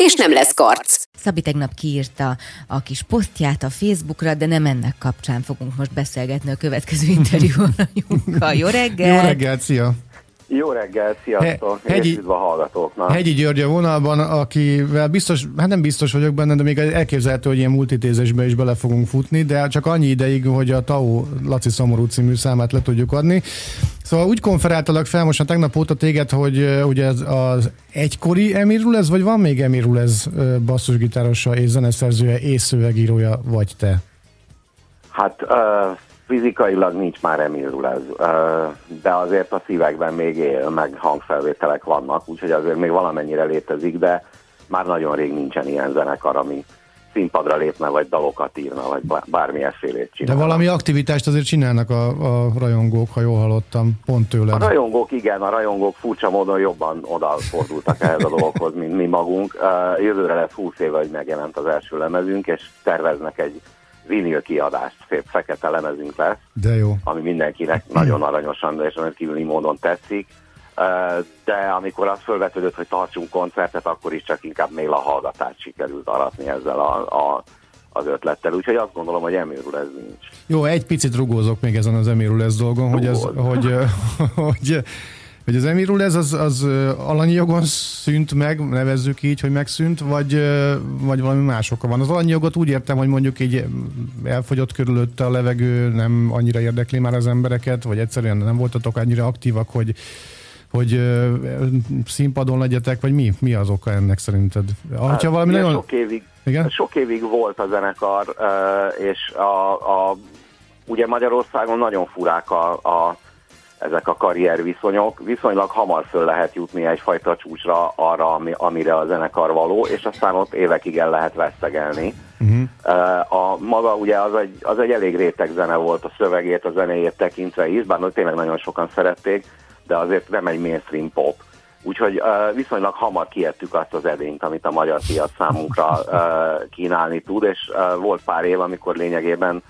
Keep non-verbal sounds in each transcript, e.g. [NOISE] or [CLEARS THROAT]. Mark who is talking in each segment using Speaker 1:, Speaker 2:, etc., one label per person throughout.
Speaker 1: és nem lesz karc.
Speaker 2: Szabi tegnap kiírta a kis posztját a Facebookra, de nem ennek kapcsán fogunk most beszélgetni a következő [LAUGHS] interjú alanyunkkal. Jó reggel!
Speaker 3: Jó reggelt, szia!
Speaker 4: Jó reggel, sziasztok, He, hegyi, a hallgatóknak.
Speaker 3: Hegyi György a vonalban, akivel biztos, hát nem biztos vagyok benne, de még elképzelhető, hogy ilyen multitézésbe is bele fogunk futni, de csak annyi ideig, hogy a TAO Laci Szomorú című számát le tudjuk adni. Szóval úgy konferáltalak fel most a tegnap óta téged, hogy ugye az, az egykori Emirul ez, vagy van még Emirul ez basszusgitárosa és zeneszerzője és szövegírója vagy te?
Speaker 4: Hát uh Fizikailag nincs már Emil ez, de azért a szívekben még él, meg hangfelvételek vannak, úgyhogy azért még valamennyire létezik, de már nagyon rég nincsen ilyen zenekar, ami színpadra lépne, vagy dalokat írna, vagy bármilyen félét csinál.
Speaker 3: De valami aktivitást azért csinálnak a, a rajongók, ha jól hallottam, pont tőled.
Speaker 4: A rajongók, igen, a rajongók furcsa módon jobban odafordultak ehhez a dologhoz, mint mi magunk. Jövőre lesz 20 éve, hogy megjelent az első lemezünk, és terveznek egy vinil kiadást, szép fekete lemezünk lesz,
Speaker 3: de jó.
Speaker 4: ami mindenkinek nagyon aranyosan és rendkívüli módon tetszik. De amikor az felvetődött, hogy tartsunk koncertet, akkor is csak inkább még a hallgatást sikerült aratni ezzel a, a az ötlettel, úgyhogy azt gondolom, hogy Emirul ez nincs.
Speaker 3: Jó, egy picit rugózok még ezen az Emirul ez dolgon, hogy, az, hogy, [LAUGHS] hogy hogy az emirul ez az, az alanyi jogon szűnt meg, nevezzük így, hogy megszűnt, vagy, vagy valami más oka van. Az alanyi jogot úgy értem, hogy mondjuk így elfogyott körülötte a levegő, nem annyira érdekli már az embereket, vagy egyszerűen nem voltatok annyira aktívak, hogy hogy színpadon legyetek, vagy mi? Mi az oka ennek szerinted?
Speaker 4: Hát, valami nagyon... sok, évig, Igen? sok évig volt a zenekar, és a, a, ugye Magyarországon nagyon furák a, a ezek a karrierviszonyok. Viszonylag hamar föl lehet jutni egyfajta csúcsra arra, ami, amire a zenekar való, és aztán ott évekig el lehet vesztegelni. Uh-huh. A maga ugye az egy, az egy elég réteg zene volt a szövegét, a zenéjét tekintve is, bár tényleg nagyon sokan szerették, de azért nem egy mainstream pop. Úgyhogy uh, viszonylag hamar kiettük azt az edényt, amit a magyar piac számunkra uh, kínálni tud, és uh, volt pár év, amikor lényegében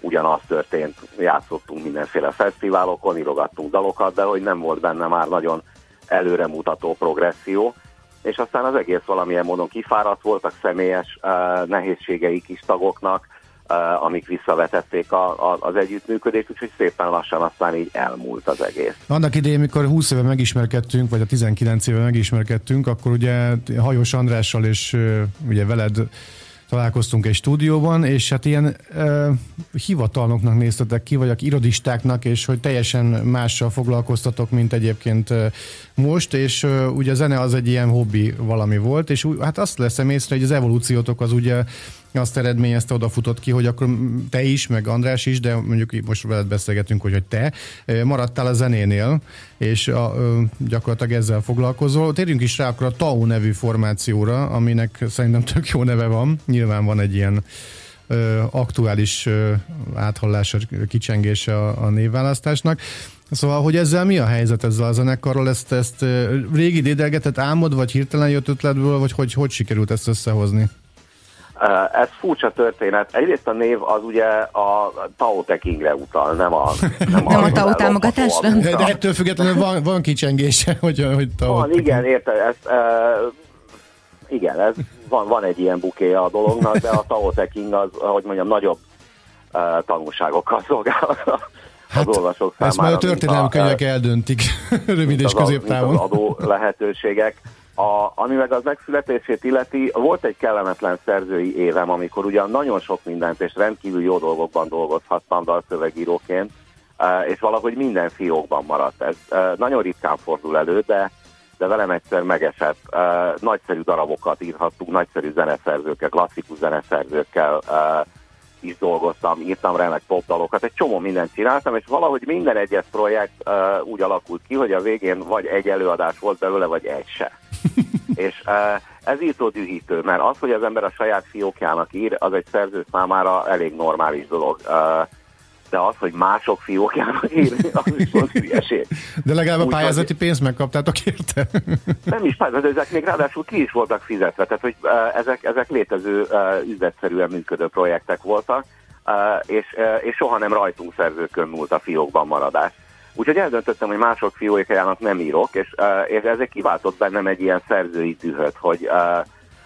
Speaker 4: ugyanaz történt, játszottunk mindenféle fesztiválokon, írogattunk dalokat, de hogy nem volt benne már nagyon előremutató progresszió, és aztán az egész valamilyen módon kifáradt voltak személyes uh, nehézségeik is tagoknak, uh, amik visszavetették a, a, az együttműködést, úgyhogy szépen lassan aztán így elmúlt az egész.
Speaker 3: Annak idején, mikor 20 éve megismerkedtünk, vagy a 19 éve megismerkedtünk, akkor ugye Hajós Andrással és uh, ugye veled találkoztunk egy stúdióban, és hát ilyen uh, hivatalnoknak néztetek ki, vagy irodistáknak, és hogy teljesen mással foglalkoztatok, mint egyébként uh, most, és uh, ugye a zene az egy ilyen hobbi valami volt, és hát azt leszem észre, hogy az evolúciótok az ugye azt eredményezte, odafutott ki, hogy akkor te is, meg András is, de mondjuk most veled beszélgetünk, hogy, hogy te maradtál a zenénél, és a, gyakorlatilag ezzel foglalkozol. Térjünk is rá akkor a TAU nevű formációra, aminek szerintem tök jó neve van. Nyilván van egy ilyen ö, aktuális ö, áthallása, kicsengése a, a névválasztásnak. Szóval, hogy ezzel mi a helyzet ezzel a zenekarral? Ezt, ezt régi dédelgetett álmod, vagy hirtelen jött ötletből, vagy hogy, hogy sikerült ezt összehozni?
Speaker 4: Ez furcsa történet. Egyrészt a név az ugye a Tao Tekingre utal, nem a
Speaker 2: Nem a, nem a Tao támogatásra?
Speaker 3: De, de ettől függetlenül van, van kicsengése, [LAUGHS] hogy, hogy
Speaker 4: Tao Van, igen, érted, ezt, uh, igen, ez, van, van egy ilyen buké a dolognak, de a Tao Teking az, hogy mondjam, nagyobb uh, tanulságokkal szolgál az hát, olvasók
Speaker 3: számára. Ezt már a történelmi könyvek eldöntik, [LAUGHS] rövid és középtávon.
Speaker 4: Az adó lehetőségek. A, ami meg az megszületését illeti, volt egy kellemetlen szerzői évem, amikor ugyan nagyon sok mindent és rendkívül jó dolgokban dolgozhattam dalszövegíróként, e, és valahogy minden fiókban maradt. Ez e, nagyon ritkán fordul elő, de, de velem egyszer megesett. E, nagyszerű darabokat írhattunk, nagyszerű zeneszerzőkkel, klasszikus zeneszerzőkkel is dolgoztam, írtam remek popdalokat, egy csomó mindent csináltam, és valahogy minden egyes projekt úgy alakult ki, hogy a végén vagy egy előadás volt belőle, vagy egy se. [LAUGHS] És ez írtó dühítő, mert az, hogy az ember a saját fiókjának ír, az egy szerző számára elég normális dolog de az, hogy mások fiókjának írni, az viszont [LAUGHS] hülyeség.
Speaker 3: De legalább a pályázati hogy... pénzt megkaptátok érte? [LAUGHS]
Speaker 4: Nem is pályázat, ezek még ráadásul ki is voltak fizetve, tehát hogy ezek, ezek létező üzletszerűen működő projektek voltak, és, és soha nem rajtunk szerzőkön múlt a fiókban maradás. Úgyhogy eldöntöttem, hogy mások fiókjának nem írok, és, és ezek kiváltott bennem egy ilyen szerzői dühöt, hogy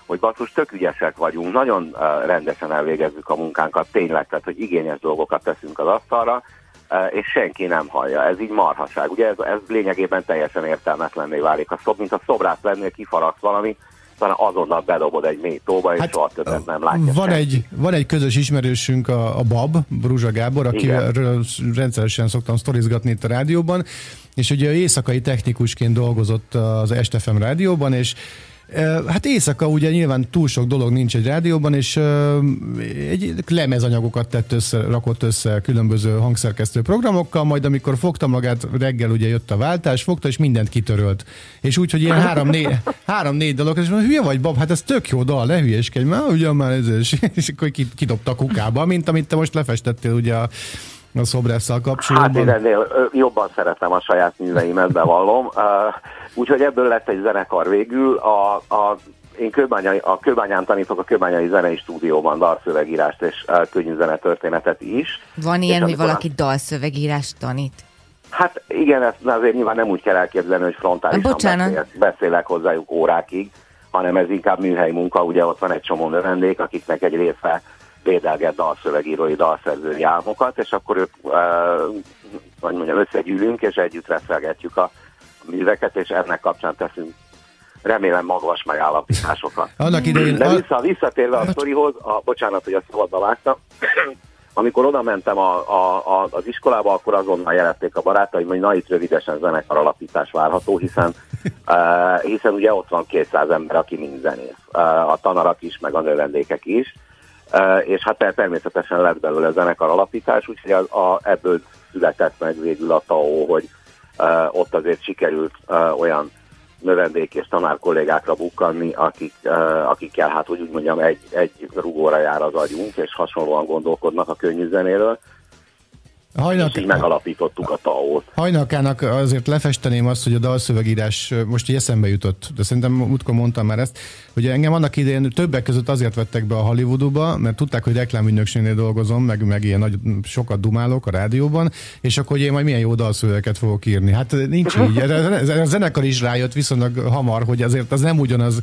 Speaker 4: hogy basszus, tök ügyesek vagyunk, nagyon uh, rendesen elvégezzük a munkánkat, tényleg, tehát, hogy igényes dolgokat teszünk az asztalra, uh, és senki nem hallja. Ez így marhaság. Ugye ez, ez lényegében teljesen értelmetlenné válik. A szob, mint a szobrász lennél, kifaragsz valami, talán azonnal bedobod egy mély tóba, és hát, soha többet nem látja.
Speaker 3: Van egy, van egy közös ismerősünk, a, a Bab, Bruzsa Gábor, akiről rendszeresen szoktam sztorizgatni itt a rádióban, és ugye éjszakai technikusként dolgozott az Estefem rádióban, és Hát éjszaka ugye nyilván túl sok dolog nincs egy rádióban, és egy lemezanyagokat tett össze, rakott össze különböző hangszerkesztő programokkal, majd amikor fogta magát, reggel ugye jött a váltás, fogta, és mindent kitörölt. És úgy, hogy ilyen három-négy három, négy dolog, és mondja, hülye vagy, bab, hát ez tök jó dal, ne hülyeskedj, már ugye már ez, és, [LAUGHS] és akkor kidobta a kukába, mint amit te most lefestettél ugye a a szobrásszal kapcsolatban?
Speaker 4: Hát én ennél jobban szeretem a saját műveimet, bevallom. Úgyhogy ebből lett egy zenekar végül. A, a, én kőbányai, a Kőbányán tanítok a Kőbányai Zenei Stúdióban dalszövegírást és könnyű zenetörténetet is.
Speaker 2: Van ilyen, hogy valaki a... dalszövegírást tanít?
Speaker 4: Hát igen, ezt azért nyilván nem úgy kell elképzelni, hogy frontálisan beszél, beszélek hozzájuk órákig, hanem ez inkább műhely munka, ugye ott van egy csomó növendék, akiknek egy része védelget dalszövegírói, dalszerzői álmokat, és akkor ők, uh, vagy mondjam, összegyűlünk, és együtt reszelgetjük a műveket, és ennek kapcsán teszünk remélem magas megállapításokat.
Speaker 3: Annak idején...
Speaker 4: De vissza, visszatérve a sztorihoz, a, bocsánat, hogy a szabadba vágtam, [CLEARS THROAT] amikor oda mentem a, a, a, az iskolába, akkor azonnal jelezték a barátaim, hogy na itt rövidesen zenekar alapítás várható, hiszen, uh, [LAUGHS] hiszen ugye ott van 200 ember, aki mind zenész. Uh, a tanarak is, meg a növendékek is. Uh, és hát természetesen lett belőle a zenekar alapítás, úgyhogy a, a, ebből született meg végül a TAO, hogy ott azért sikerült uh, olyan növendék és tanár kollégákra bukkanni, akik, uh, akikkel, hát úgy mondjam, egy, egy rugóra jár az agyunk, és hasonlóan gondolkodnak a könnyű zenéről. Hajnak... Így megalapítottuk a TAO-t.
Speaker 3: Hajnakának azért lefesteném azt, hogy a dalszövegírás most így eszembe jutott, de szerintem múltkor mondtam már ezt, hogy engem annak idején többek között azért vettek be a Hollywoodba, mert tudták, hogy reklámügynökségnél dolgozom, meg, meg ilyen nagy, sokat dumálok a rádióban, és akkor hogy én majd milyen jó dalszövegeket fogok írni. Hát nincs így. A zenekar is rájött viszonylag hamar, hogy azért az nem ugyanaz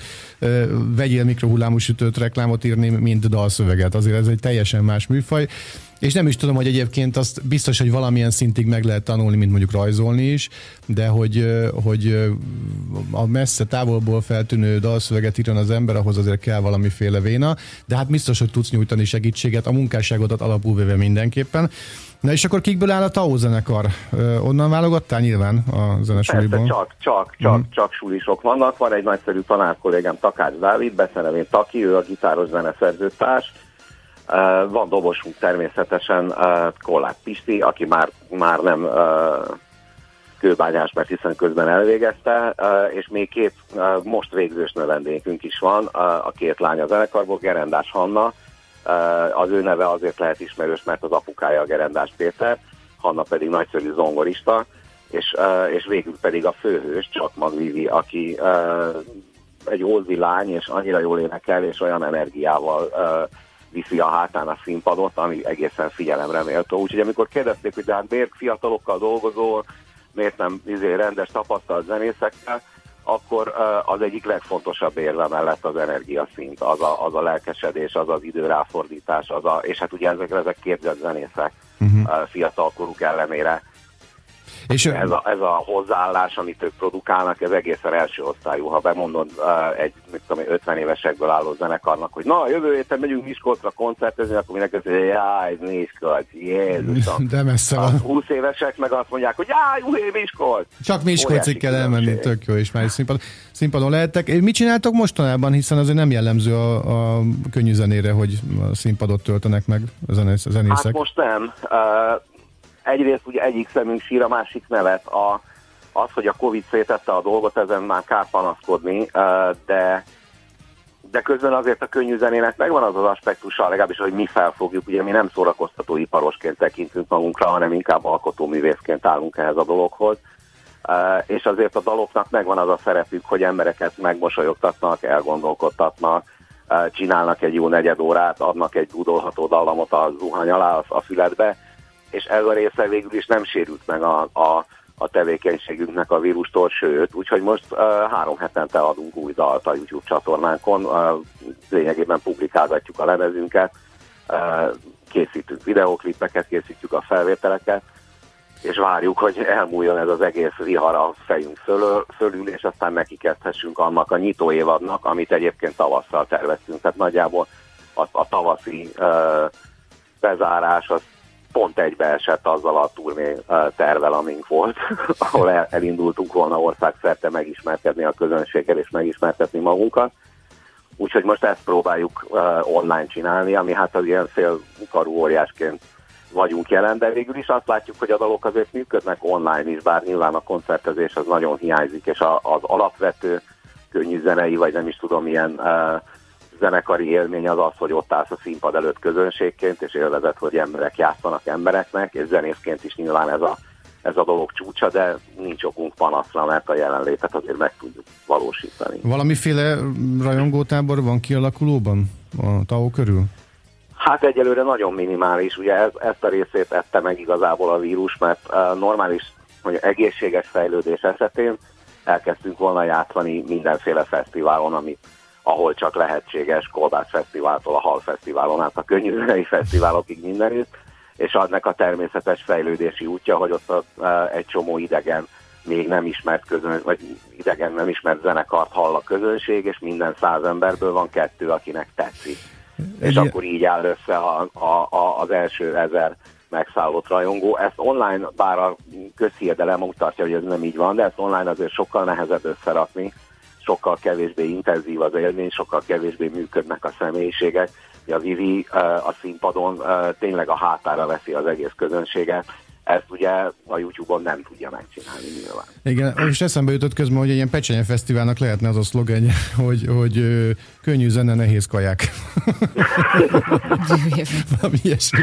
Speaker 3: vegyél mikrohullámú sütőt reklámot írni, mint dalszöveget. Azért ez egy teljesen más műfaj. És nem is tudom, hogy egyébként azt biztos, hogy valamilyen szintig meg lehet tanulni, mint mondjuk rajzolni is, de hogy, hogy a messze távolból feltűnő dalszöveget írjon az ember, ahhoz azért kell valamiféle véna, de hát biztos, hogy tudsz nyújtani segítséget, a munkásságodat alapul véve mindenképpen. Na és akkor kikből áll a TAO zenekar? Onnan válogattál nyilván a zenesuliból?
Speaker 4: Persze, csak, csak, csak, mm. csak sulisok vannak. Van egy nagyszerű tanárkollégám, Takács Dávid, beszélevén Taki, ő a gitáros zeneszerzőtárs, van dobosunk természetesen Kollát Pisti, aki már, már nem kőbányás, mert hiszen közben elvégezte, és még két most végzős növendékünk is van, a két lánya zenekarból, Gerendás Hanna, az ő neve azért lehet ismerős, mert az apukája a Gerendás Péter, Hanna pedig nagyszerű zongorista, és, és végül pedig a főhős, csak Magvivi, aki egy oldi lány, és annyira jól énekel, és olyan energiával viszi a hátán a színpadot, ami egészen figyelemre méltó. Úgyhogy amikor kérdezték, hogy de hát miért fiatalokkal dolgozol, miért nem izé, rendes tapasztalt zenészekkel, akkor az egyik legfontosabb érve mellett az energiaszint, az a, az a lelkesedés, az az időráfordítás, az a, és hát ugye ezek, ezek képzett zenészek uh-huh. fiatalkoruk ellenére és ez, a, ez a hozzáállás, amit ők produkálnak, ez egészen első osztályú. Ha bemondod egy mit tudom, 50 évesekből álló zenekarnak, hogy na, jövő héten megyünk Miskolcra koncertezni, akkor mindenki azt mondja, jaj, Miskolc, Jézusom.
Speaker 3: De messze van.
Speaker 4: 20 évesek meg azt mondják, hogy jaj, uhé, Miskolc.
Speaker 3: Csak Miskolcig kell elmenni, tök jó, és már színpadon, színpadon lehettek. Mit csináltok mostanában, hiszen azért nem jellemző a, a könnyű zenére, hogy a színpadot töltenek meg a zenészek?
Speaker 4: Hát most nem. Uh, egyrészt ugye egyik szemünk sír, a másik nevet. A, Az, hogy a Covid szétette a dolgot, ezen már kár panaszkodni, de de közben azért a könnyű zenének megvan az az aspektusa, legalábbis, hogy mi felfogjuk, ugye mi nem szórakoztató iparosként tekintünk magunkra, hanem inkább alkotóművészként állunk ehhez a dologhoz. És azért a daloknak megvan az a szerepük, hogy embereket megmosolyogtatnak, elgondolkodtatnak, csinálnak egy jó negyed órát, adnak egy dudolható dallamot a zuhany alá a füledbe, és ez a része végül is nem sérült meg a, a, a tevékenységünknek a vírustól, sőt, úgyhogy most uh, három hetente adunk új dalt a YouTube csatornánkon, uh, lényegében publikálgatjuk a lemezünket, uh, készítünk videóklipeket, készítjük a felvételeket, és várjuk, hogy elmúljon ez az egész vihar a fejünk fölül, fölül és aztán neki kezdhessünk annak a nyitó évadnak, amit egyébként tavasszal terveztünk. Tehát nagyjából a, a tavaszi uh, bezárás az pont egybeesett azzal a turné tervel, amink volt, [LAUGHS] ahol el, elindultunk volna országszerte megismerkedni a közönséggel és megismertetni magunkat. Úgyhogy most ezt próbáljuk online csinálni, ami hát az ilyen félkarú óriásként vagyunk jelen, de végül is azt látjuk, hogy a dalok azért működnek online is, bár nyilván a koncertezés az nagyon hiányzik, és az alapvető könnyű zenei, vagy nem is tudom, milyen uh, zenekari élmény az az, hogy ott állsz a színpad előtt közönségként, és élvezed, hogy emberek játszanak embereknek, és zenészként is nyilván ez a, ez a dolog csúcsa, de nincs okunk panaszra, mert a jelenlétet azért meg tudjuk valósítani.
Speaker 3: Valamiféle rajongótábor van kialakulóban a TAO körül?
Speaker 4: Hát egyelőre nagyon minimális, ugye ez, ezt a részét ette meg igazából a vírus, mert uh, normális, hogy egészséges fejlődés esetén elkezdtünk volna játszani mindenféle fesztiválon, amit ahol csak lehetséges, Kolbász Fesztiváltól a Hal Fesztiválon át a könnyűzenei fesztiválokig mindenütt, és adnak a természetes fejlődési útja, hogy ott a, egy csomó idegen még nem ismert közön, vagy idegen nem ismert zenekart hall a közönség, és minden száz emberből van kettő, akinek tetszik. Egy... És akkor így áll össze a, a, a, az első ezer megszállott rajongó. Ezt online, bár a közhiedelem úgy tartja, hogy ez nem így van, de ezt online azért sokkal nehezebb összerakni, sokkal kevésbé intenzív az élmény, sokkal kevésbé működnek a személyiségek. A Vivi a színpadon tényleg a hátára veszi az egész közönséget, ezt ugye a YouTube-on nem tudja megcsinálni nyilván.
Speaker 3: Igen, és eszembe jutott közben, hogy egy ilyen pecsenye fesztiválnak lehetne az a szlogenje, [LAUGHS] hogy, hogy ö, könnyű zene, nehéz kaják. [LAUGHS] Valami ilyesmi.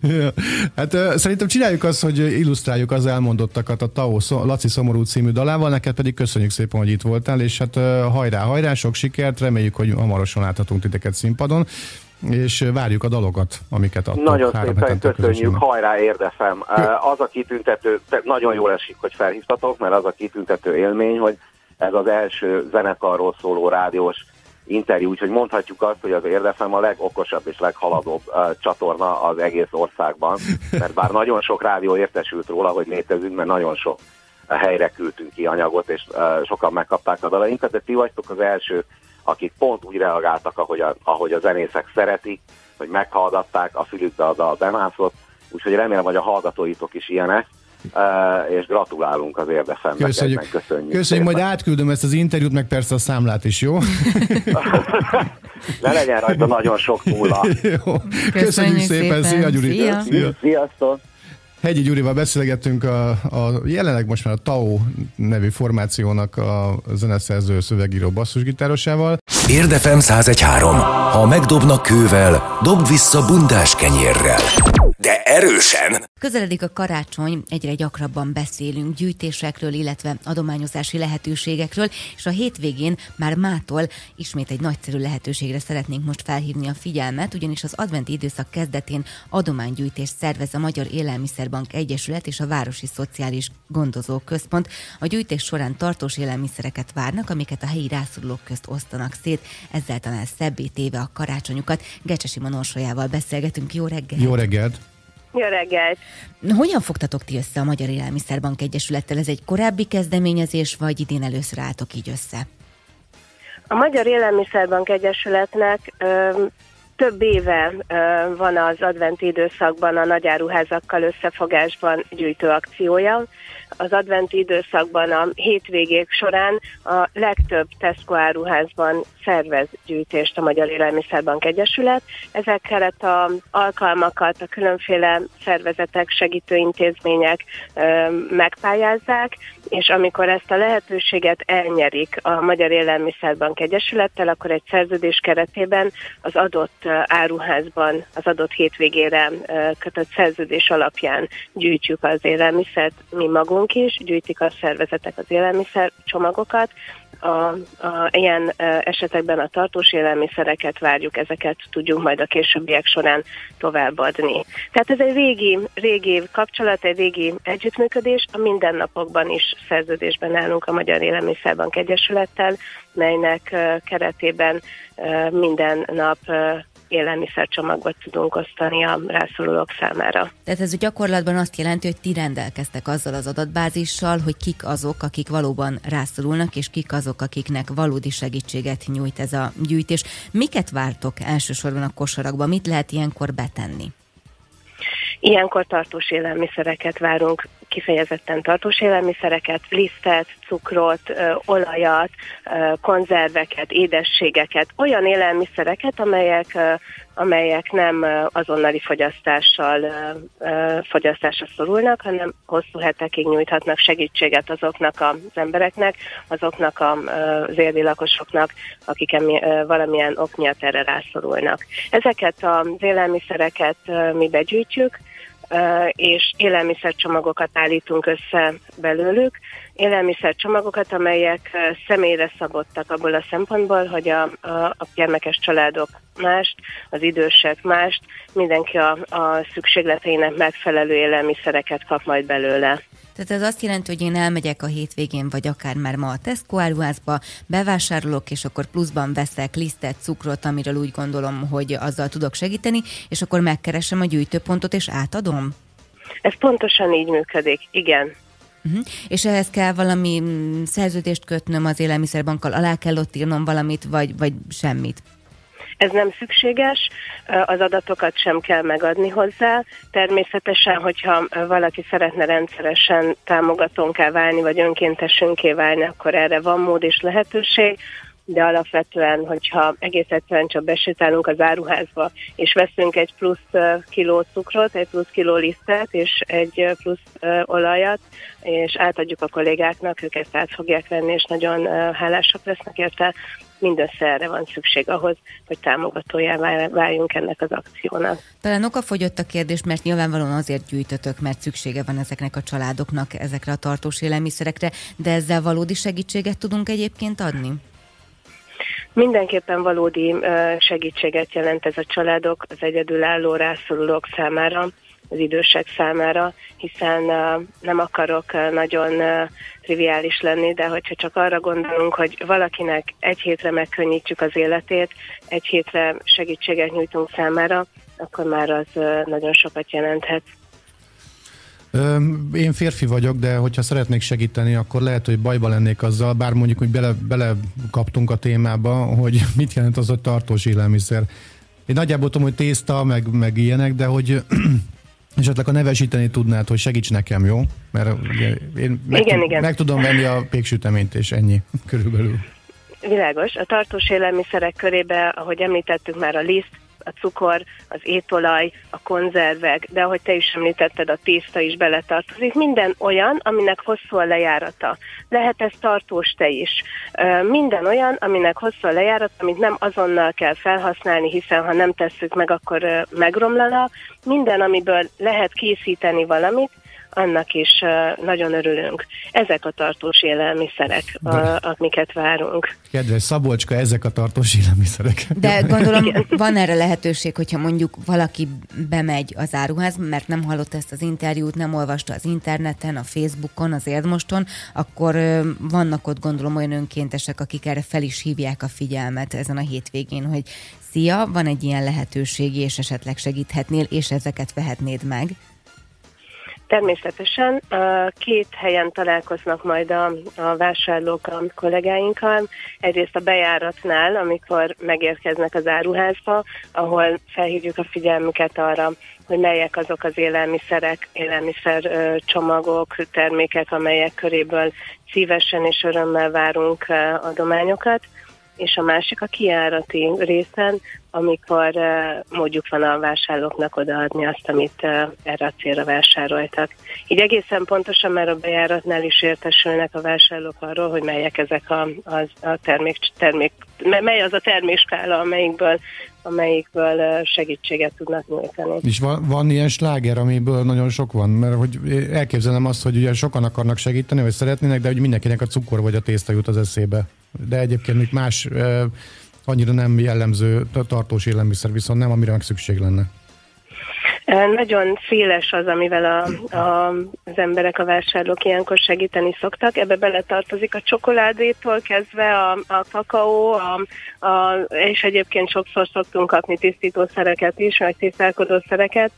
Speaker 3: ja. Hát ö, szerintem csináljuk azt, hogy illusztráljuk az elmondottakat a Tao Laci Szomorú című dalával, neked pedig köszönjük szépen, hogy itt voltál, és hát ö, hajrá, hajrá, sok sikert, reméljük, hogy hamarosan láthatunk titeket színpadon és várjuk a dalokat, amiket adtok.
Speaker 4: Nagyon szépen köszönjük, hajrá érdefem. Az a kitüntető, nagyon jól esik, hogy felhívtatok, mert az a kitüntető élmény, hogy ez az első zenekarról szóló rádiós interjú, úgyhogy mondhatjuk azt, hogy az érdefem a legokosabb és leghaladóbb uh, csatorna az egész országban, mert bár nagyon sok rádió értesült róla, hogy létezünk, mert nagyon sok helyre küldtünk ki anyagot, és uh, sokan megkapták a dalainkat, de ti vagytok az első akik pont úgy reagáltak, ahogy a, ahogy a zenészek szeretik, hogy meghallgatták, a fülükbe a dal bemászott, úgyhogy remélem, hogy a hallgatóitok is ilyenek, Uh, és gratulálunk az érdefemnek.
Speaker 3: Köszönjük. Köszönjük, Köszönjük majd átküldöm ezt az interjút, meg persze a számlát is, jó? [LAUGHS]
Speaker 4: ne legyen rajta nagyon sok nulla. [LAUGHS]
Speaker 3: Köszönjük, Köszönjük szépen. szépen. Szia, Gyuri.
Speaker 4: Szia. Szia. Sziasztok.
Speaker 3: Hegyi Gyurival beszélgettünk a, a jelenleg most már a TAO nevű formációnak a zeneszerző szövegíró basszusgitárosával.
Speaker 5: Érdefem 1013. Ha megdobnak kővel, dob vissza bundás kenyérrel de erősen.
Speaker 2: Közeledik a karácsony, egyre gyakrabban beszélünk gyűjtésekről, illetve adományozási lehetőségekről, és a hétvégén már mától ismét egy nagyszerű lehetőségre szeretnénk most felhívni a figyelmet, ugyanis az adventi időszak kezdetén adománygyűjtést szervez a Magyar Élelmiszerbank Egyesület és a Városi Szociális Gondozó Központ. A gyűjtés során tartós élelmiszereket várnak, amiket a helyi rászorulók közt osztanak szét, ezzel talán szebbé téve a karácsonyukat. Gecsesi Manorsolyával beszélgetünk. Jó reggelt!
Speaker 3: Jó reggelt!
Speaker 6: Jó reggelt!
Speaker 2: Hogyan fogtatok ti össze a Magyar Élelmiszerbank Egyesülettel? Ez egy korábbi kezdeményezés, vagy idén először álltok így össze?
Speaker 6: A Magyar Élelmiszerbank Egyesületnek ö, több éve van az adventi időszakban a nagyáruházakkal összefogásban gyűjtő akciója. Az adventi időszakban a hétvégék során a legtöbb Tesco áruházban szervez gyűjtést a Magyar Élelmiszerbank Egyesület. Ezeket a alkalmakat a különféle szervezetek, segítőintézmények megpályázzák, és amikor ezt a lehetőséget elnyerik a Magyar Élelmiszerbank Egyesülettel, akkor egy szerződés keretében az adott áruházban az adott hétvégére kötött szerződés alapján gyűjtjük az élelmiszert mi magunk is, gyűjtik a szervezetek az élelmiszer csomagokat, a, a, ilyen esetekben a tartós élelmiszereket várjuk, ezeket tudjunk majd a későbbiek során továbbadni. Tehát ez egy régi, régi kapcsolat, egy régi együttműködés, a mindennapokban is szerződésben állunk a Magyar Élelmiszerbank Egyesülettel, melynek keretében minden nap élelmiszercsomagot tudunk osztani a rászorulók számára.
Speaker 2: Tehát ez gyakorlatban azt jelenti, hogy ti rendelkeztek azzal az adatbázissal, hogy kik azok, akik valóban rászorulnak, és kik azok, akiknek valódi segítséget nyújt ez a gyűjtés. Miket vártok elsősorban a kosarakba? Mit lehet ilyenkor betenni?
Speaker 6: Ilyenkor tartós élelmiszereket várunk, kifejezetten tartós élelmiszereket, lisztet, cukrot, olajat, konzerveket, édességeket, olyan élelmiszereket, amelyek, amelyek nem azonnali fogyasztással fogyasztásra szorulnak, hanem hosszú hetekig nyújthatnak segítséget azoknak az embereknek, azoknak az érdi lakosoknak, akik valamilyen ok miatt erre rászorulnak. Ezeket az élelmiszereket mi begyűjtjük, és élelmiszercsomagokat állítunk össze belőlük. Élelmiszercsomagokat, amelyek személyre szabottak abból a szempontból, hogy a, a, a gyermekes családok mást, az idősek mást, mindenki a, a szükségleteinek megfelelő élelmiszereket kap majd belőle.
Speaker 2: Tehát ez azt jelenti, hogy én elmegyek a hétvégén, vagy akár már ma a Tesco áruházba, bevásárolok, és akkor pluszban veszek lisztet, cukrot, amiről úgy gondolom, hogy azzal tudok segíteni, és akkor megkeresem a gyűjtőpontot, és átadom?
Speaker 6: Ez pontosan így működik, igen.
Speaker 2: Uh-huh. És ehhez kell valami mm, szerződést kötnöm az élelmiszerbankkal, alá kell ott írnom valamit, vagy, vagy semmit?
Speaker 6: Ez nem szükséges, az adatokat sem kell megadni hozzá. Természetesen, hogyha valaki szeretne rendszeresen támogatónká válni, vagy önkéntesünké válni, akkor erre van mód és lehetőség de alapvetően, hogyha egész egyszerűen csak besétálunk az áruházba, és veszünk egy plusz kiló cukrot, egy plusz kiló lisztet, és egy plusz olajat, és átadjuk a kollégáknak, ők ezt át fogják venni, és nagyon hálásak lesznek érte, mindössze erre van szükség ahhoz, hogy támogatójá váljunk ennek az akciónak.
Speaker 2: Talán okafogyott a kérdés, mert nyilvánvalóan azért gyűjtötök, mert szüksége van ezeknek a családoknak ezekre a tartós élelmiszerekre, de ezzel valódi segítséget tudunk egyébként adni?
Speaker 6: Mindenképpen valódi segítséget jelent ez a családok, az egyedülálló rászorulók számára, az idősek számára, hiszen nem akarok nagyon triviális lenni, de hogyha csak arra gondolunk, hogy valakinek egy hétre megkönnyítjük az életét, egy hétre segítséget nyújtunk számára, akkor már az nagyon sokat jelenthet.
Speaker 3: Én férfi vagyok, de hogyha szeretnék segíteni, akkor lehet, hogy bajba lennék azzal, bár mondjuk, hogy bele, bele kaptunk a témába, hogy [LAUGHS] mit jelent az, hogy tartós élelmiszer. Én nagyjából tudom, hogy tészta, meg, meg ilyenek, de hogy [CLEARS THROAT] esetleg a nevesíteni tudnád, hogy segíts nekem, jó? Mert ugye, én meg, igen, tud, igen. meg tudom venni a péksüteményt, és ennyi [LAUGHS] körülbelül.
Speaker 6: Világos. A tartós élelmiszerek körébe, ahogy említettük már a liszt, a cukor, az étolaj, a konzervek, de ahogy te is említetted, a tészta is beletartozik. Minden olyan, aminek hosszú a lejárata. Lehet ez tartós te is. Minden olyan, aminek hosszú a lejárata, amit nem azonnal kell felhasználni, hiszen ha nem tesszük meg, akkor megromlana. Minden, amiből lehet készíteni valamit, annak is nagyon örülünk. Ezek a tartós élelmiszerek, a, amiket várunk.
Speaker 3: Kedves Szabolcska, ezek a tartós élelmiszerek.
Speaker 2: De gondolom Igen. van erre lehetőség, hogyha mondjuk valaki bemegy az áruház, mert nem hallott ezt az interjút, nem olvasta az interneten, a Facebookon, az Érdmoston, akkor vannak ott gondolom olyan önkéntesek, akik erre fel is hívják a figyelmet ezen a hétvégén, hogy szia, van egy ilyen lehetőség, és esetleg segíthetnél, és ezeket vehetnéd meg.
Speaker 6: Természetesen két helyen találkoznak majd a, a vásárlók a kollégáinkkal. Egyrészt a bejáratnál, amikor megérkeznek az áruházba, ahol felhívjuk a figyelmüket arra, hogy melyek azok az élelmiszerek, élelmiszer csomagok, termékek, amelyek köréből szívesen és örömmel várunk adományokat és a másik a kiárati részen, amikor módjuk van a vásárlóknak odaadni azt, amit erre a célra vásároltak. Így egészen pontosan már a bejáratnál is értesülnek a vásárlók arról, hogy melyek ezek a, a, a termék, termék, mely az a termékskála, amelyikből amelyikből segítséget tudnak nyújtani.
Speaker 3: És van, van ilyen sláger, amiből nagyon sok van, mert hogy elképzelem azt, hogy ugye sokan akarnak segíteni, vagy szeretnének, de hogy mindenkinek a cukor vagy a tészta jut az eszébe. De egyébként még más annyira nem jellemző tartós élelmiszer, viszont nem, amire meg szükség lenne.
Speaker 6: Nagyon széles az, amivel a, a, az emberek, a vásárlók ilyenkor segíteni szoktak. Ebbe beletartozik a csokoládétól kezdve a, a kakaó, a, a, és egyébként sokszor szoktunk kapni tisztítószereket is, vagy tisztálkodószereket.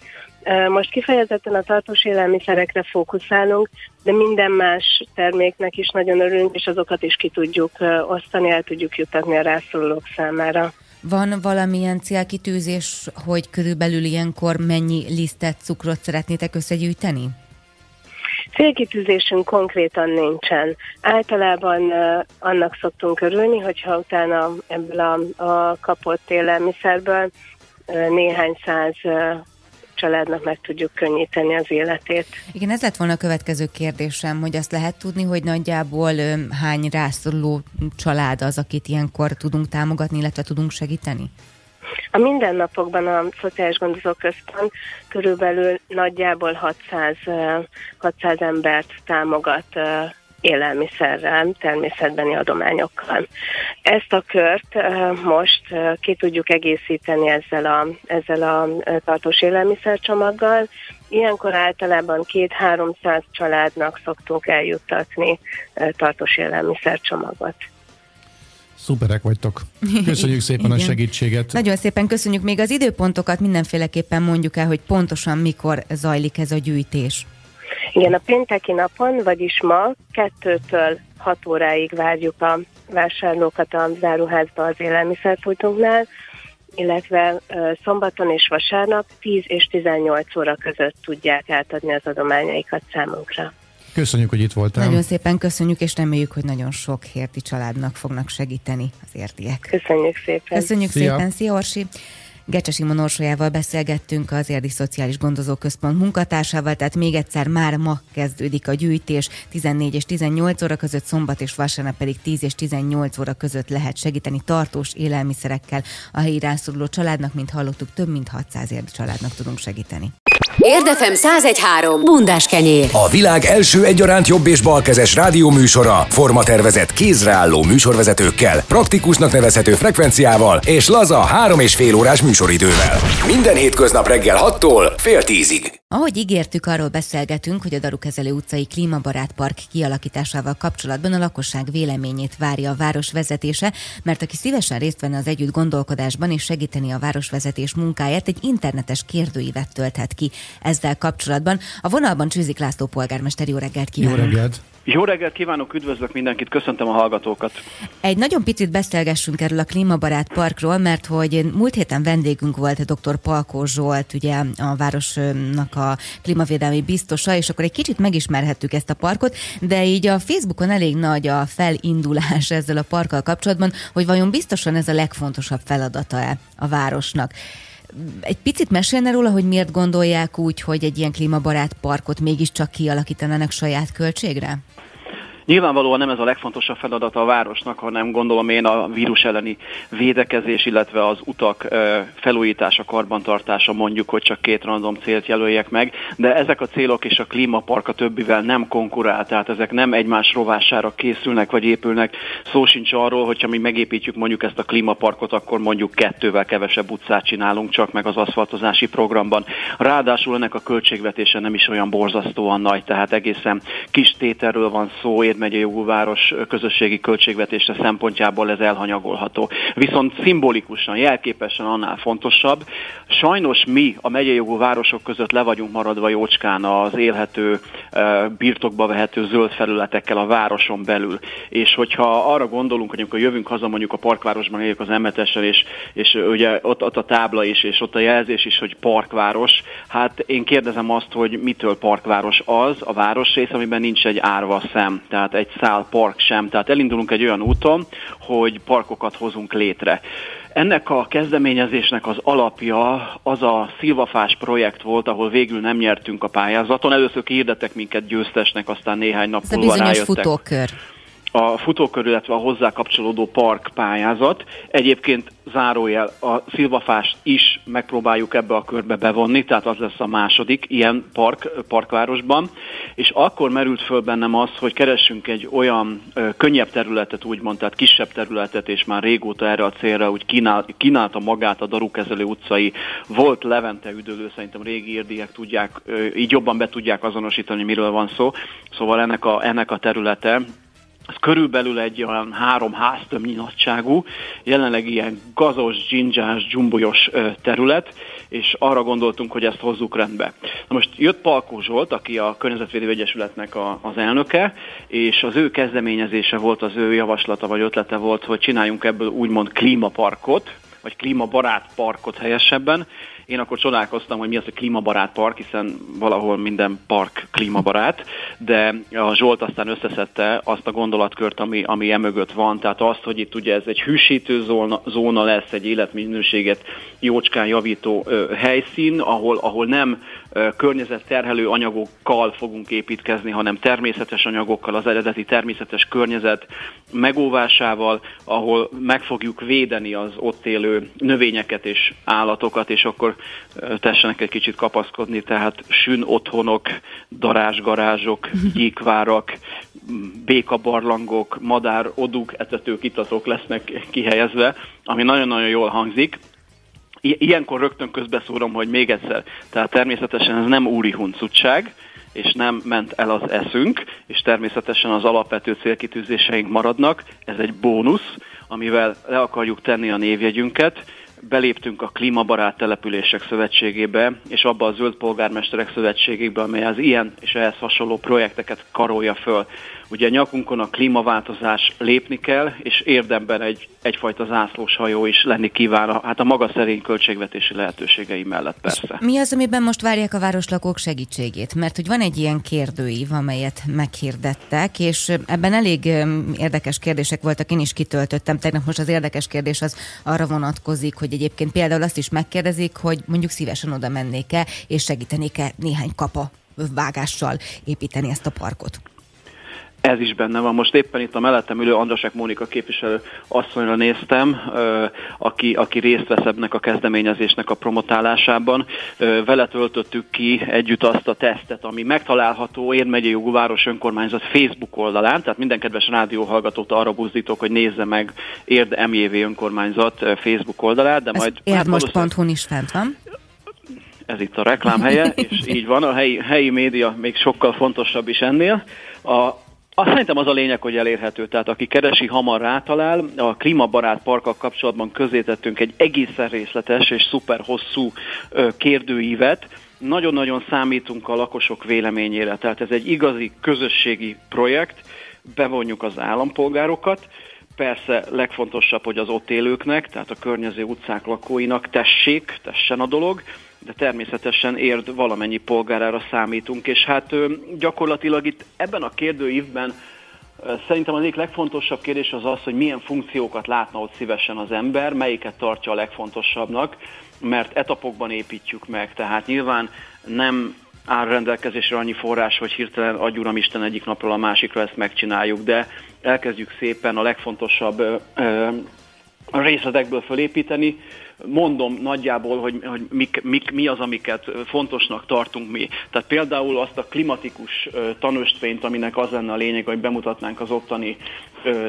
Speaker 6: Most kifejezetten a tartós élelmiszerekre fókuszálunk, de minden más terméknek is nagyon örülünk, és azokat is ki tudjuk osztani, el tudjuk jutatni a rászorulók számára.
Speaker 2: Van valamilyen célkitűzés, hogy körülbelül ilyenkor mennyi lisztet, cukrot szeretnétek összegyűjteni?
Speaker 6: Célkitűzésünk konkrétan nincsen. Általában uh, annak szoktunk örülni, hogyha utána ebből a, a kapott élelmiszerből uh, néhány száz uh, családnak meg tudjuk könnyíteni az életét.
Speaker 2: Igen, ez lett volna a következő kérdésem, hogy azt lehet tudni, hogy nagyjából hány rászoruló család az, akit ilyenkor tudunk támogatni, illetve tudunk segíteni?
Speaker 6: A mindennapokban a Szociális Gondozó Központ körülbelül nagyjából 600, 600 embert támogat élelmiszerrel, természetbeni adományokkal. Ezt a kört most ki tudjuk egészíteni ezzel a, ezzel a tartós élelmiszercsomaggal. Ilyenkor általában két-háromszáz családnak szoktunk eljuttatni tartós élelmiszercsomagot.
Speaker 3: Szuperek vagytok. [LAUGHS] Köszönjük szépen Igen. a segítséget.
Speaker 2: Nagyon szépen köszönjük. Még az időpontokat mindenféleképpen mondjuk el, hogy pontosan mikor zajlik ez a gyűjtés.
Speaker 6: Igen, a pénteki napon, vagyis ma kettőtől 6 óráig várjuk a vásárlókat a záruházba az élelmiszerpultunknál, illetve szombaton és vasárnap 10 és 18 óra között tudják átadni az adományaikat számunkra.
Speaker 3: Köszönjük, hogy itt voltál.
Speaker 2: Nagyon szépen köszönjük, és reméljük, hogy nagyon sok hérti családnak fognak segíteni az értiek.
Speaker 6: Köszönjük szépen.
Speaker 2: Köszönjük Szia. szépen, Szia Orsi. Gecses Orsolyával beszélgettünk az Érdi Szociális Gondozó Központ munkatársával, tehát még egyszer már ma kezdődik a gyűjtés, 14 és 18 óra között, szombat és vasárnap pedig 10 és 18 óra között lehet segíteni tartós élelmiszerekkel a helyi rászoruló családnak, mint hallottuk, több mint 600 érdi családnak tudunk segíteni.
Speaker 1: Érdefem 1013. Bundás kenyér.
Speaker 5: A világ első egyaránt jobb és balkezes rádióműsora, formatervezett kézreálló műsorvezetőkkel, praktikusnak nevezhető frekvenciával és laza három és fél órás műsoridővel. Minden hétköznap reggel 6-tól fél tízig.
Speaker 2: Ahogy ígértük, arról beszélgetünk, hogy a Darukezelő utcai klímabarát park kialakításával kapcsolatban a lakosság véleményét várja a város vezetése, mert aki szívesen részt venne az együtt gondolkodásban és segíteni a városvezetés munkáját, egy internetes kérdőívet tölthet ki ezzel kapcsolatban. A vonalban Csűzik László polgármester, jó reggelt kívánok!
Speaker 3: Jó reggelt!
Speaker 7: Jó reggelt kívánok, üdvözlök mindenkit, köszöntöm a hallgatókat.
Speaker 2: Egy nagyon picit beszélgessünk erről a klímabarát parkról, mert hogy múlt héten vendégünk volt dr. Palkó Zsolt, ugye a városnak a klímavédelmi biztosa, és akkor egy kicsit megismerhettük ezt a parkot, de így a Facebookon elég nagy a felindulás ezzel a parkkal kapcsolatban, hogy vajon biztosan ez a legfontosabb feladata-e a városnak egy picit mesélne róla, hogy miért gondolják úgy, hogy egy ilyen klímabarát parkot mégiscsak kialakítanának saját költségre?
Speaker 7: Nyilvánvalóan nem ez a legfontosabb feladata a városnak, hanem gondolom én a vírus elleni védekezés, illetve az utak felújítása, karbantartása, mondjuk, hogy csak két random célt jelöljek meg, de ezek a célok és a klímapark a többivel nem konkurál, tehát ezek nem egymás rovására készülnek vagy épülnek. Szó sincs arról, hogyha mi megépítjük mondjuk ezt a klímaparkot, akkor mondjuk kettővel kevesebb utcát csinálunk csak meg az aszfaltozási programban. Ráadásul ennek a költségvetése nem is olyan borzasztóan nagy, tehát egészen kis tételről van szó, érmegye jogú város közösségi költségvetése szempontjából ez elhanyagolható. Viszont szimbolikusan, jelképesen annál fontosabb, sajnos mi a megyei jogú városok között le vagyunk maradva jócskán az élhető, birtokba vehető zöld felületekkel a városon belül. És hogyha arra gondolunk, hogy amikor jövünk haza mondjuk a parkvárosban éljük az emetesen, és, és ugye ott, ott a tábla is, és ott a jelzés is, hogy parkváros, hát én kérdezem azt, hogy mitől parkváros az a városrész, amiben nincs egy árva szem, tehát egy szál park sem. Tehát elindulunk egy olyan úton, hogy parkokat hozunk létre. Ennek a kezdeményezésnek az alapja az a szilvafás projekt volt, ahol végül nem nyertünk a pályázaton. Először kihirdettek minket győztesnek, aztán néhány nap múlva rájöttek.
Speaker 2: futókör
Speaker 7: a futókör, illetve a hozzá kapcsolódó park pályázat. Egyébként zárójel a szilvafást is megpróbáljuk ebbe a körbe bevonni, tehát az lesz a második ilyen park, parkvárosban, és akkor merült föl bennem az, hogy keressünk egy olyan ö, könnyebb területet, úgymond, tehát kisebb területet, és már régóta erre a célra úgy kínál, kínálta magát a Darukezelő utcai volt Levente üdülő, szerintem régi érdiek tudják, ö, így jobban be tudják azonosítani, miről van szó. Szóval ennek a, ennek a területe ez körülbelül egy olyan három háztömnyi nagyságú, jelenleg ilyen gazos, dzsindzsás, dzsumbolyos terület, és arra gondoltunk, hogy ezt hozzuk rendbe. Na most jött Palkó Zsolt, aki a Környezetvédő Egyesületnek a, az elnöke, és az ő kezdeményezése volt, az ő javaslata vagy ötlete volt, hogy csináljunk ebből úgymond klímaparkot, vagy klímabarát parkot helyesebben, én akkor csodálkoztam, hogy mi az a klímabarát park, hiszen valahol minden park klímabarát, de a Zsolt aztán összeszedte azt a gondolatkört, ami, ami emögött van, tehát azt, hogy itt ugye ez egy hűsítő zóna, zóna lesz, egy életminőséget jócskán javító ö, helyszín, ahol, ahol nem ö, környezetterhelő anyagokkal fogunk építkezni, hanem természetes anyagokkal, az eredeti természetes környezet megóvásával, ahol meg fogjuk védeni az ott élő növényeket és állatokat, és akkor tessenek egy kicsit kapaszkodni, tehát sün otthonok, darázsgarázsok, gyíkvárak, békabarlangok, madár, oduk, etetők, itatok lesznek kihelyezve, ami nagyon-nagyon jól hangzik. Ilyenkor rögtön közbeszúrom, hogy még egyszer, tehát természetesen ez nem úri huncutság, és nem ment el az eszünk, és természetesen az alapvető célkitűzéseink maradnak. Ez egy bónusz, amivel le akarjuk tenni a névjegyünket, beléptünk a Klímabarát Települések Szövetségébe, és abba a Zöld Polgármesterek Szövetségébe, amely az ilyen és ehhez hasonló projekteket karolja föl. Ugye nyakunkon a klímaváltozás lépni kell, és érdemben egy, egyfajta zászlós hajó is lenni kíván, hát a maga szerény költségvetési lehetőségei mellett persze. És
Speaker 2: mi az, amiben most várják a városlakók segítségét? Mert hogy van egy ilyen kérdőív, amelyet meghirdettek, és ebben elég érdekes kérdések voltak, én is kitöltöttem. Tegnap most az érdekes kérdés az arra vonatkozik, hogy egyébként például azt is megkérdezik, hogy mondjuk szívesen oda mennék-e, és segítenék-e néhány kapa vágással építeni ezt a parkot.
Speaker 7: Ez is benne van. Most éppen itt a mellettem ülő Andrasek Mónika képviselő asszonyra néztem, aki, aki részt vesz ebnek a kezdeményezésnek a promotálásában. Vele töltöttük ki együtt azt a tesztet, ami megtalálható Érmegyei Jogú Város Önkormányzat Facebook oldalán, tehát minden kedves rádióhallgatót arra buzdítok, hogy nézze meg Érd MJV Önkormányzat Facebook oldalát, de
Speaker 2: Ez
Speaker 7: majd...
Speaker 2: Érdmost.hu is fent van
Speaker 7: ez itt a reklámhelye, [LAUGHS] és így van, a helyi, helyi média még sokkal fontosabb is ennél. A, azt szerintem az a lényeg, hogy elérhető. Tehát aki keresi, hamar rátalál. A klímabarát parkkal kapcsolatban közétettünk egy egészen részletes és szuper hosszú kérdőívet. Nagyon-nagyon számítunk a lakosok véleményére. Tehát ez egy igazi közösségi projekt. Bevonjuk az állampolgárokat. Persze legfontosabb, hogy az ott élőknek, tehát a környező utcák lakóinak tessék, tessen a dolog, de természetesen érd valamennyi polgárára számítunk, és hát gyakorlatilag itt ebben a kérdőívben Szerintem az egyik legfontosabb kérdés az az, hogy milyen funkciókat látna ott szívesen az ember, melyiket tartja a legfontosabbnak, mert etapokban építjük meg, tehát nyilván nem áll rendelkezésre annyi forrás, hogy hirtelen adj Isten egyik napról a másikra ezt megcsináljuk, de elkezdjük szépen a legfontosabb ö, ö, részletekből fölépíteni, mondom nagyjából, hogy, hogy mik, mik, mi az, amiket fontosnak tartunk mi. Tehát például azt a klimatikus tanöstvényt, aminek az lenne a lényeg, hogy bemutatnánk az ottani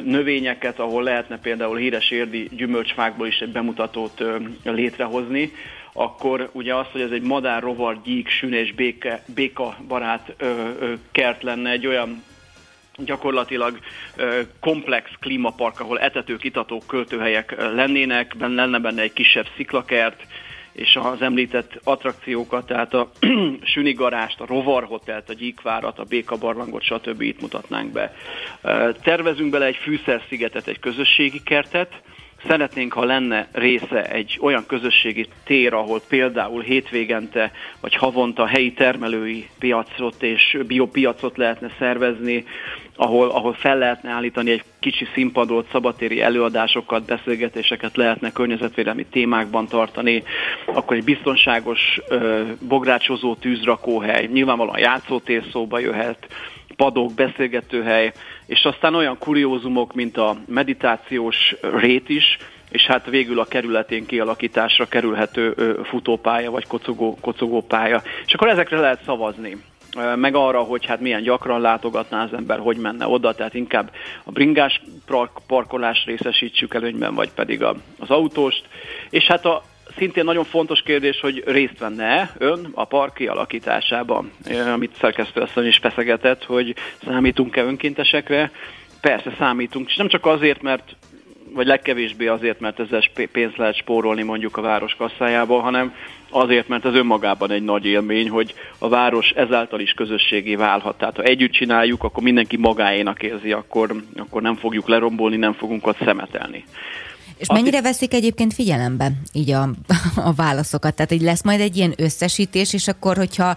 Speaker 7: növényeket, ahol lehetne például híres érdi gyümölcsfákból is egy bemutatót létrehozni, akkor ugye az, hogy ez egy madár, rovar, gyík, sün és béke, béka barát ö, kert lenne, egy olyan gyakorlatilag komplex klímapark, ahol etetők, itatók, költőhelyek lennének, benne lenne benne egy kisebb sziklakert, és az említett attrakciókat, tehát a [CLEARS THROAT] Sünigarást, a Rovar Hotelt, a Gyíkvárat, a Béka Barlangot, stb. itt mutatnánk be. Tervezünk bele egy fűszerszigetet, egy közösségi kertet, Szeretnénk, ha lenne része egy olyan közösségi tér, ahol például hétvégente vagy havonta helyi termelői piacot és biopiacot lehetne szervezni, ahol, ahol fel lehetne állítani egy kicsi színpadot, szabatéri előadásokat, beszélgetéseket lehetne környezetvédelmi témákban tartani, akkor egy biztonságos bográcsozó tűzrakóhely, nyilvánvalóan játszótér szóba jöhet, padok, beszélgetőhely, és aztán olyan kuriózumok, mint a meditációs rét is, és hát végül a kerületén kialakításra kerülhető futópálya vagy kocogó, kocogópálya. És akkor ezekre lehet szavazni meg arra, hogy hát milyen gyakran látogatná az ember, hogy menne oda, tehát inkább a bringás parkolás részesítsük előnyben, vagy pedig a, az autóst. És hát a, szintén nagyon fontos kérdés, hogy részt venne ön a park kialakításában, amit szerkesztőasszony is feszegetett, hogy számítunk-e önkéntesekre. Persze számítunk, és nem csak azért, mert vagy legkevésbé azért, mert ezzel pénzt lehet spórolni mondjuk a város kasszájából, hanem azért, mert ez önmagában egy nagy élmény, hogy a város ezáltal is közösségé válhat. Tehát ha együtt csináljuk, akkor mindenki magáénak érzi, akkor, akkor nem fogjuk lerombolni, nem fogunk ott szemetelni.
Speaker 2: És mennyire veszik egyébként figyelembe így a, [LAUGHS] a válaszokat? Tehát, hogy lesz majd egy ilyen összesítés, és akkor, hogyha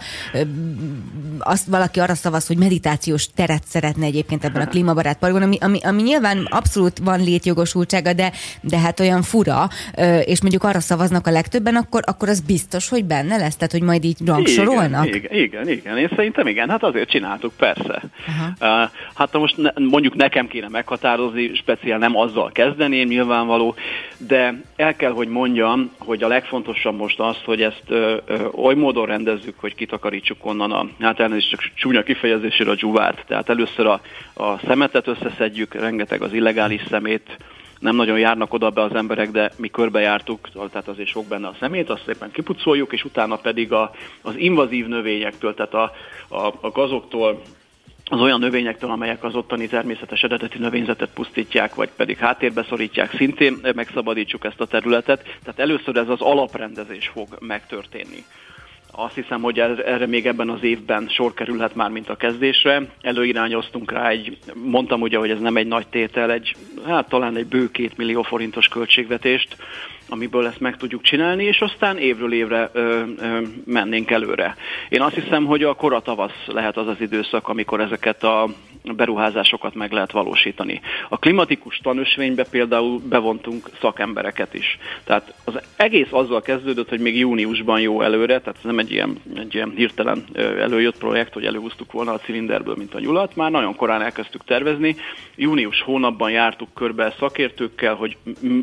Speaker 2: azt valaki arra szavaz, hogy meditációs teret szeretne egyébként ebben a klímabarát parkban, ami, ami, ami nyilván abszolút van létjogosultsága, de, de hát olyan fura, és mondjuk arra szavaznak a legtöbben, akkor, akkor az biztos, hogy benne lesz? Tehát, hogy majd így rangsorolnak?
Speaker 7: Igen, igen, igen, igen. Én szerintem igen, hát azért csináltuk, persze. Aha. Hát most ne, mondjuk nekem kéne meghatározni, speciál nem azzal kezdeném, nyilvánvaló, de el kell, hogy mondjam, hogy a legfontosabb most az, hogy ezt ö, ö, oly módon rendezzük, hogy kitakarítsuk onnan a, hát elnézést csak csúnya kifejezésére a dzsuvát. Tehát először a, a szemetet összeszedjük, rengeteg az illegális szemét, nem nagyon járnak oda be az emberek, de mi körbejártuk, tehát azért sok benne a szemét, azt szépen kipucoljuk, és utána pedig a, az invazív növényektől, tehát a, a, a gazoktól, az olyan növényektől, amelyek az ottani természetes eredeti növényzetet pusztítják, vagy pedig háttérbe szorítják, szintén megszabadítsuk ezt a területet. Tehát először ez az alaprendezés fog megtörténni. Azt hiszem, hogy erre még ebben az évben sor kerülhet már, mint a kezdésre. Előirányoztunk rá egy, mondtam ugye, hogy ez nem egy nagy tétel, egy, hát talán egy bő két millió forintos költségvetést, amiből ezt meg tudjuk csinálni, és aztán évről évre ö, ö, mennénk előre. Én azt hiszem, hogy a kora tavasz lehet az az időszak, amikor ezeket a beruházásokat meg lehet valósítani. A klimatikus tanösvénybe például bevontunk szakembereket is. Tehát az egész azzal kezdődött, hogy még júniusban jó előre, tehát ez nem egy ilyen, egy ilyen hirtelen előjött projekt, hogy előhúztuk volna a cilinderből, mint a nyulat, már nagyon korán elkezdtük tervezni. Június hónapban jártuk körbe szakértőkkel, hogy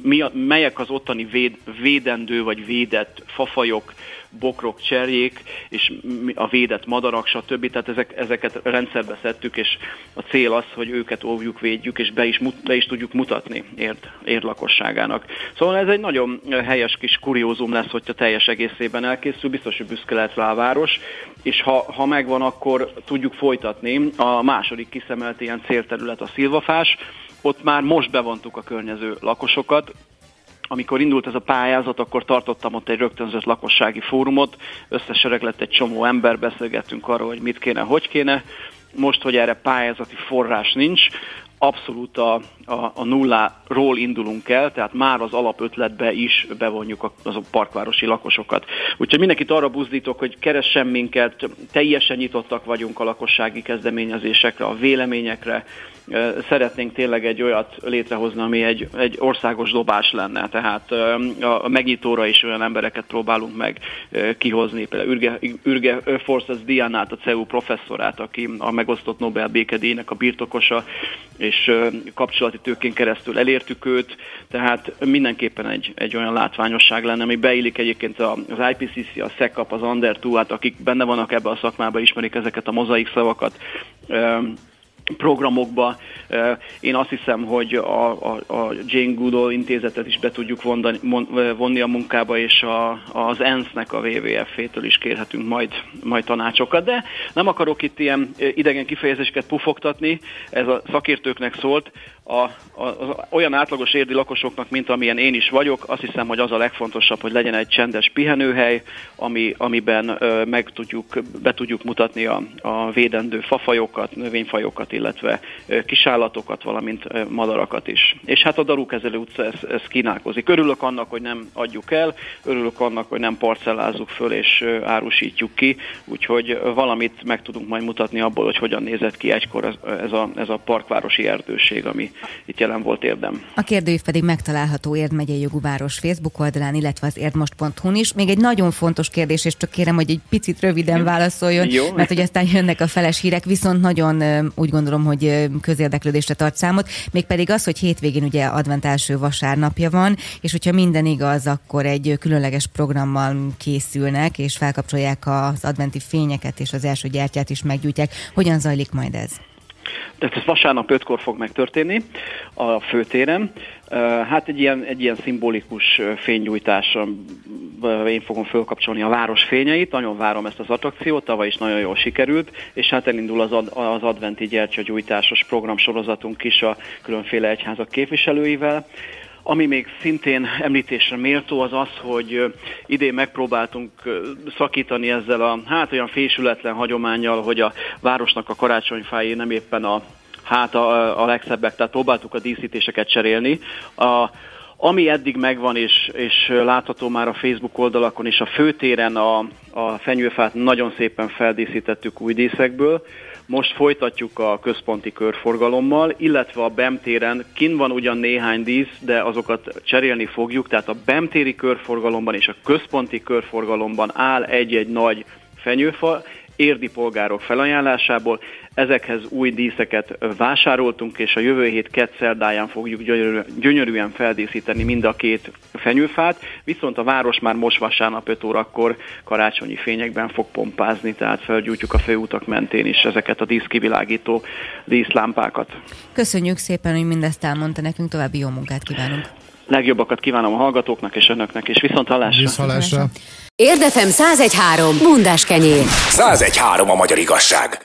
Speaker 7: mi a, melyek az ottani véd, védendő vagy védett fafajok, bokrok, cserjék, és a védett madarak, stb. Tehát ezek, ezeket rendszerbe szedtük, és a cél az, hogy őket óvjuk, védjük, és be is, be is tudjuk mutatni érd, lakosságának. Szóval ez egy nagyon helyes kis kuriózum lesz, hogyha teljes egészében elkészül, biztos, hogy büszke lehet rá a város, és ha, ha megvan, akkor tudjuk folytatni. A második kiszemelt ilyen célterület a szilvafás, ott már most bevontuk a környező lakosokat, amikor indult ez a pályázat, akkor tartottam ott egy rögtönzött lakossági fórumot, összesereg lett egy csomó ember, beszélgettünk arról, hogy mit kéne, hogy kéne. Most, hogy erre pályázati forrás nincs, abszolút a, a, a nulláról indulunk el, tehát már az alapötletbe is bevonjuk a parkvárosi lakosokat. Úgyhogy mindenkit arra buzdítok, hogy keressen minket, teljesen nyitottak vagyunk a lakossági kezdeményezésekre, a véleményekre, szeretnénk tényleg egy olyat létrehozni, ami egy, egy országos dobás lenne. Tehát a megnyitóra is olyan embereket próbálunk meg kihozni. Például Ürge, Ürge Forces Dianát, a CEU professzorát, aki a megosztott Nobel békedének a birtokosa, és kapcsolati tőkén keresztül elértük őt, tehát mindenképpen egy, egy olyan látványosság lenne, ami beillik egyébként az IPCC, a SECAP, az Under 2, hát akik benne vannak ebbe a szakmába, ismerik ezeket a mozaik szavakat programokba. Én azt hiszem, hogy a, a, a Jane Goodall intézetet is be tudjuk vondani, vonni a munkába, és a, az ENSZ-nek a WWF-től is kérhetünk majd, majd tanácsokat. De nem akarok itt ilyen idegen kifejezéseket pufogtatni, ez a szakértőknek szólt a, a, az olyan átlagos érdi lakosoknak, mint amilyen én is vagyok, azt hiszem, hogy az a legfontosabb, hogy legyen egy csendes pihenőhely, ami, amiben ö, meg tudjuk, be tudjuk mutatni a, a védendő fafajokat, növényfajokat, illetve kisállatokat, valamint madarakat is. És hát a Darukezelő utca ez, ez kínálkozik. Örülök annak, hogy nem adjuk el, örülök annak, hogy nem parcellázzuk föl és árusítjuk ki, úgyhogy valamit meg tudunk majd mutatni abból, hogy hogyan nézett ki egykor ez, ez, a, ez a parkvárosi erdőség, ami itt jelen volt érdem.
Speaker 2: A kérdőív pedig megtalálható Érd megyei jogú város Facebook oldalán, illetve az érdmost.hu-n is. Még egy nagyon fontos kérdés, és csak kérem, hogy egy picit röviden válaszoljon, Jó. mert hogy aztán jönnek a feles hírek, viszont nagyon úgy gondolom, hogy közérdeklődésre tart számot. Mégpedig az, hogy hétvégén ugye advent első vasárnapja van, és hogyha minden igaz, akkor egy különleges programmal készülnek, és felkapcsolják az adventi fényeket, és az első gyertyát is meggyújtják. Hogyan zajlik majd ez?
Speaker 7: Tehát ez vasárnap ötkor fog megtörténni a főtéren. Hát egy ilyen, egy ilyen szimbolikus fénygyújtásra én fogom fölkapcsolni a város fényeit, nagyon várom ezt az attrakciót, tavaly is nagyon jól sikerült, és hát elindul az, ad, az adventi gyertyagyújtásos programsorozatunk is a különféle egyházak képviselőivel. Ami még szintén említésre méltó az az, hogy idén megpróbáltunk szakítani ezzel a hát olyan fésületlen hagyományjal, hogy a városnak a karácsonyfái nem éppen a hát a, a legszebbek, tehát próbáltuk a díszítéseket cserélni. A, ami eddig megvan, és, és látható már a Facebook oldalakon is, a főtéren a, a fenyőfát nagyon szépen feldíszítettük új díszekből, most folytatjuk a központi körforgalommal, illetve a Bemtéren kin van ugyan néhány dísz, de azokat cserélni fogjuk, tehát a Bemtéri körforgalomban és a központi körforgalomban áll egy-egy nagy fenyőfa, érdi polgárok felajánlásából. Ezekhez új díszeket vásároltunk, és a jövő hét kettszerdáján fogjuk gyönyörűen feldíszíteni mind a két fenyőfát, viszont a város már most vasárnap 5 órakor karácsonyi fényekben fog pompázni, tehát felgyújtjuk a főutak mentén is ezeket a díszkivilágító díszlámpákat.
Speaker 2: Köszönjük szépen, hogy mindezt elmondta nekünk, további jó munkát kívánunk.
Speaker 7: Legjobbakat kívánom a hallgatóknak és önöknek, és viszont hallásra.
Speaker 3: Viszont hallásra.
Speaker 1: Érdefem 1013. Bundás kenyér.
Speaker 5: 1013 a magyar igazság.